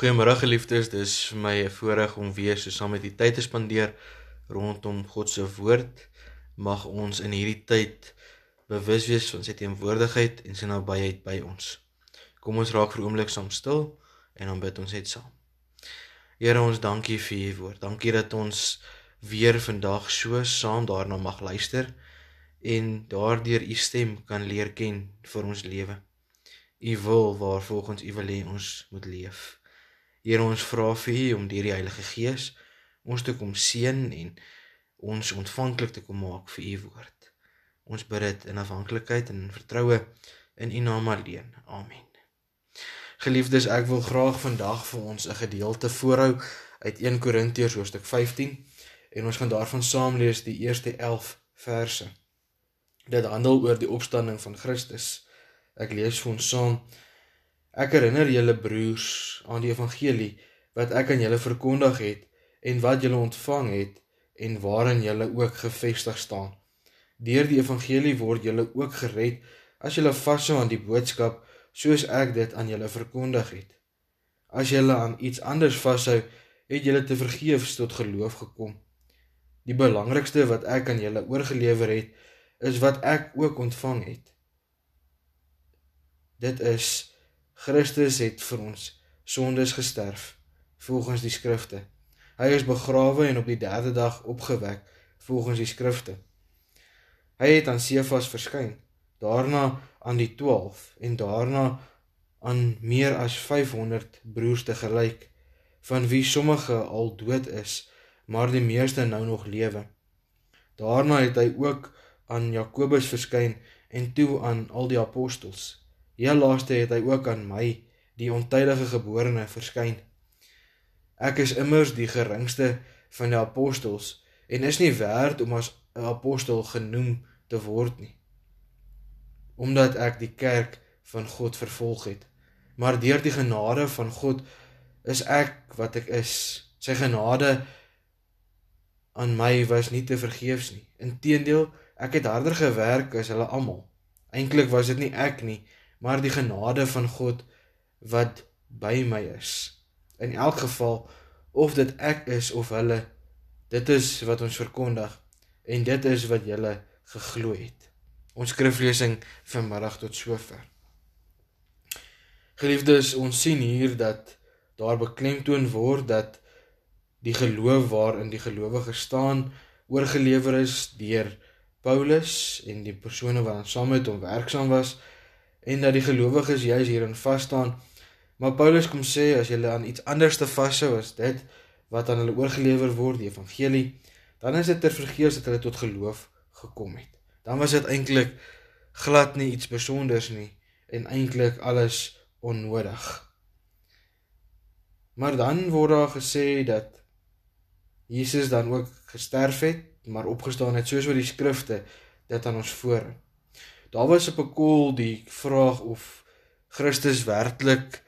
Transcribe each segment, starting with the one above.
Goeiemôre geliefdes, dis vir my 'n voorreg om weer so saam met u tyd te spandeer rondom God se woord. Mag ons in hierdie tyd bewus wees van sy teenwoordigheid en sy nabyheid by ons. Kom ons raak vir 'n oomblik saam stil en dan bid ons net saam. Here ons dankie vir u woord. Dankie dat ons weer vandag so saam daarna mag luister en daardeur u stem kan leer ken vir ons lewe. U wil waar volgens u wil hê ons moet leef. Here ons vra vir U om deur die Heilige Gees ons te kom seën en ons ontvanklik te kom maak vir U woord. Ons bid dit in afhanklikheid en vertroue in U naam alleen. Amen. Geliefdes, ek wil graag vandag vir ons 'n gedeelte voorhou uit 1 Korintiërs hoofstuk 15 en ons gaan daarvan saam lees die eerste 11 verse. Dit handel oor die opstanding van Christus. Ek lees vir ons saam Ek herinner julle broers aan die evangelie wat ek aan julle verkondig het en wat julle ontvang het en waarin julle ook gefestig staan. Deur die evangelie word julle ook gered as julle vashou aan die boodskap soos ek dit aan julle verkondig het. As julle aan iets anders vashou, het julle te vergeefs tot geloof gekom. Die belangrikste wat ek aan julle oorgelewer het, is wat ek ook ontvang het. Dit is Christus het vir ons sondes gesterf volgens die skrifte. Hy is begrawe en op die 3de dag opgewek volgens die skrifte. Hy het aan Sefas verskyn, daarna aan die 12 en daarna aan meer as 500 broers te gelyk, van wie sommige al dood is, maar die meeste nou nog lewe. Daarna het hy ook aan Jakobus verskyn en toe aan al die apostels. Heel laaste het hy ook aan my, die ontydige geborene, verskyn. Ek is immers die geringste van die apostels en is nie werd om as 'n apostel genoem te word nie. Omdat ek die kerk van God vervolg het, maar deur die genade van God is ek wat ek is. Sy genade aan my was nie te vergeefs nie. Inteendeel, ek het harder gewerk as hulle almal. Eintlik was dit nie ek nie, maar die genade van God wat by my is. In elk geval of dit ek is of hulle, dit is wat ons verkondig en dit is wat julle geglo het. Ons skriflesing vanmiddag tot sover. Geliefdes, ons sien hier dat daar beklemtoon word dat die geloof waarin die gelowige staan oorgelewer is deur Paulus en die persone wat saam met hom werksaam was en dat die gelowiges juis hierin vas staan. Maar Paulus kom sê as jy aan iets anders te vashou as dit wat aan hulle oorgelewer word, die evangelie, dan is dit ter vergeefs dat hulle tot geloof gekom het. Dan was dit eintlik glad nie iets spesiaals nie en eintlik alles onnodig. Maar dan word daar gesê dat Jesus dan ook gesterf het, maar opgestaan het soos wat die skrifte dit aan ons voorhou. Daar was op 'n kol die vraag of Christus werklik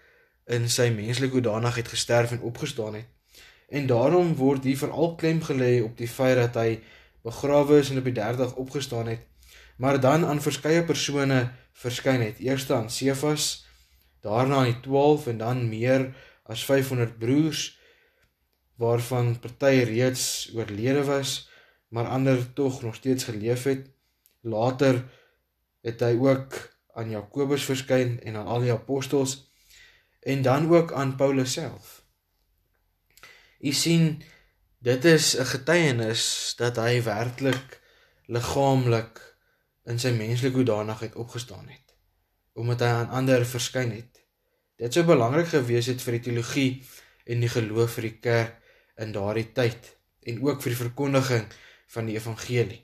in sy menslike hoedanigheid gesterf en opgestaan het. En daarom word hier veral klem gelê op die feit dat hy begrawe is en op die 30 opgestaan het, maar dan aan verskeie persone verskyn het. Eers aan Sefas, daarna aan die 12 en dan meer as 500 broers waarvan party reeds oorlede was, maar ander tog nog steeds geleef het. Later het hy ook aan Jakobus verskyn en aan al die apostels en dan ook aan Paulus self. U sien dit is 'n getuienis dat hy werklik liggaamlik in sy menslike hoedanigheid opgestaan het omdat hy aan ander verskyn het. Dit sou belangrik gewees het vir die teologie en die geloof vir die kerk in daardie tyd en ook vir die verkondiging van die evangelie.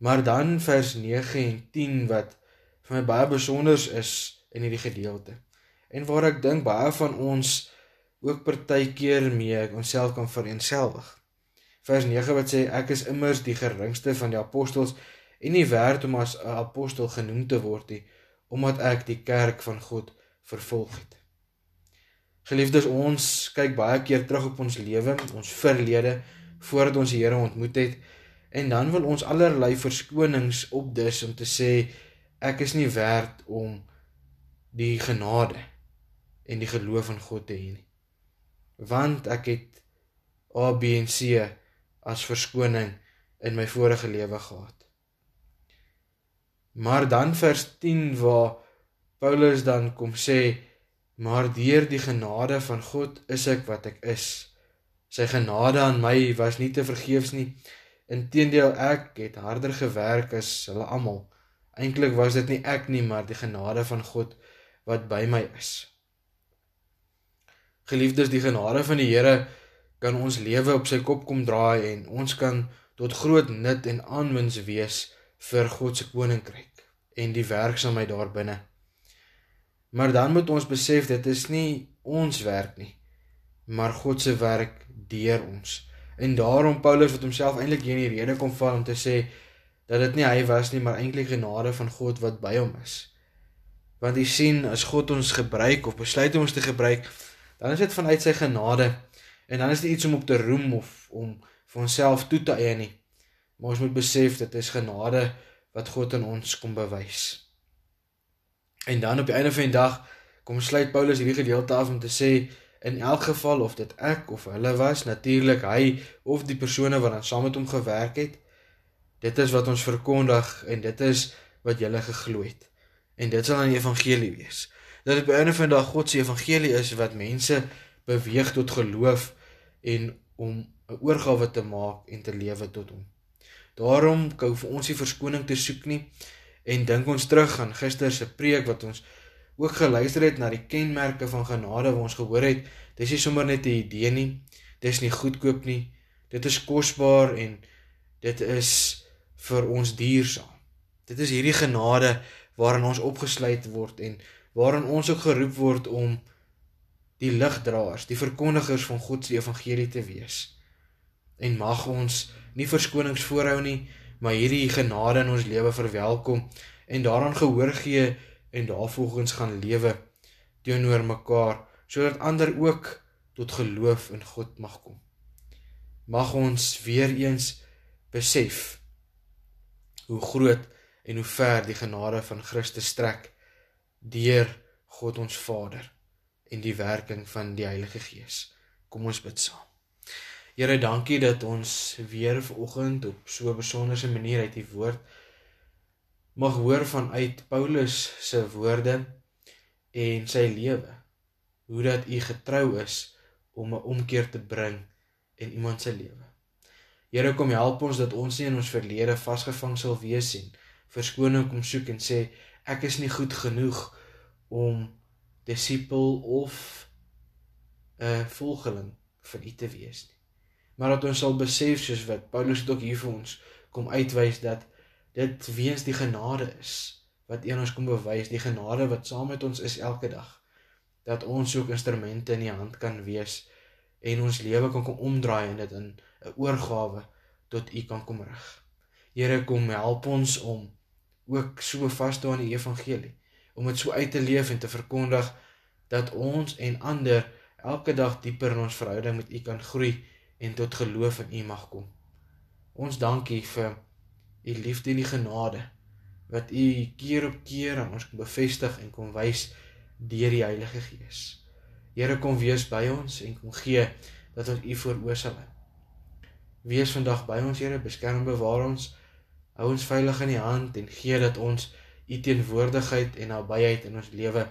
Maar dan vers 9 en 10 wat vir my baie besonder is in hierdie gedeelte. En waar ek dink baie van ons ook partykeer mee onsself kan vereenselwig. Vers 9 wat sê ek is immers die geringste van die apostels en nie werd om as 'n apostel genoem te word nie omdat ek die kerk van God vervolg het. Geliefdes, ons kyk baie keer terug op ons lewe, ons verlede voordat ons die Here ontmoet het En dan wil ons allerlei verskonings opdis om te sê ek is nie werd om die genade en die geloof in God te hê nie. Want ek het A, B en C as verskoning in my vorige lewe gehad. Maar dan vers 10 waar Paulus dan kom sê maar deur die genade van God is ek wat ek is. Sy genade aan my was nie te vergeefs nie. Inteendeel ek het harder gewerk as hulle almal. Eintlik was dit nie ek nie, maar die genade van God wat by my is. Geliefdes, die genade van die Here kan ons lewe op sy kop kom draai en ons kan tot groot nut en aanwins wees vir God se koninkryk en die werksaamheid daarbinne. Maar dan moet ons besef dit is nie ons werk nie, maar God se werk deur ons. En daarom Paulus wat homself eintlik hier in die rede kom val om te sê dat dit nie hy was nie, maar eintlik genade van God wat by hom is. Want jy sien, as God ons gebruik of besluit om ons te gebruik, dan is dit vanuit sy genade en dan is dit iets om op te roem of om vir onsself toe te eien nie. Maar ons moet besef dit is genade wat God in ons kom bewys. En dan op die einde van die dag kom sluit Paulus hierdie gedeelte af om te sê in elk geval of dit ek of hulle was, natuurlik hy of die persone wat dan saam met hom gewerk het, dit is wat ons verkondig en dit is wat julle geglo het. En dit sal dan die evangelie wees. Dat dit by einde van dag God se evangelie is wat mense beweeg tot geloof en om 'n oorgawe te maak en te lewe tot hom. Daarom kou vir ons die verskoning te soek nie en dink ons terug aan gister se preek wat ons ook geluister het na die kenmerke van genade wat ons gehoor het. Dis nie sommer net 'n idee nie. Dis nie goedkoop nie. Dit is kosbaar en dit is vir ons duursaam. Dit is hierdie genade waarin ons opgesluit word en waarin ons ook geroep word om die ligdraers, die verkondigers van God se evangelie te wees. En mag ons nie verskonings voorhou nie, maar hierdie genade in ons lewe verwelkom en daaraan gehoor gee en daarvolgens gaan lewe teenoor mekaar sodat ander ook tot geloof in God mag kom. Mag ons weer eens besef hoe groot en hoe ver die genade van Christus strek deur God ons Vader en die werking van die Heilige Gees. Kom ons bid saam. Here, dankie dat ons weer vanoggend op so 'n besonderse manier uit die woord mag hoor vanuit Paulus se woorde en sy lewe. Hoe dat u getrou is om 'n omkeer te bring in iemand se lewe. Here, kom help ons dat ons nie in ons verlede vasgevang sal wees en verskoning kom soek en sê ek is nie goed genoeg om disipel of 'n volgeling van u te wees nie maar dat ons sal besef soos wat Paulus dit ook hier vir ons kom uitwys dat dit weens die genade is wat een ons kom bewys die genade wat saam met ons is elke dag dat ons ook instrumente in die hand kan wees en ons lewe kan kom omdraai en dit in 'n oorgawe tot U kan kom rig. Here kom help ons om ook so vas te aan die evangelie om dit so uit te leef en te verkondig dat ons en ander elke dag dieper in ons verhouding met U kan groei en tot geloof in U mag kom. Ons dankie vir U liefde en U genade wat U keer op keer aan ons kom bevestig en kom wys deur die Heilige Gees. Here kom wees by ons en kom gee dat ons U vooroor sal hou. Wees vandag by ons Here, beskerm bewaar ons, hou ons veilig in U hand en gee dat ons U teenwoordigheid en nabyheid in ons lewe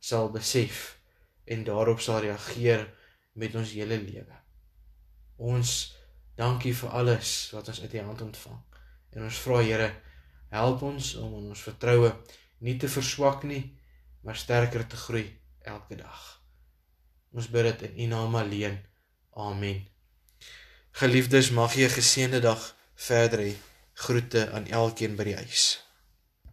sal besef en daarop sal reageer met ons hele lewe. Ons dankie vir alles wat ons uit U hand ontvang. En ons vra Here, help ons om in ons vertroue nie te verswak nie, maar sterker te groei elke dag. Ons bid dit in U naam alleen. Amen. Geliefdes, mag jy 'n geseënde dag verder hê. Groete aan elkeen by die huis.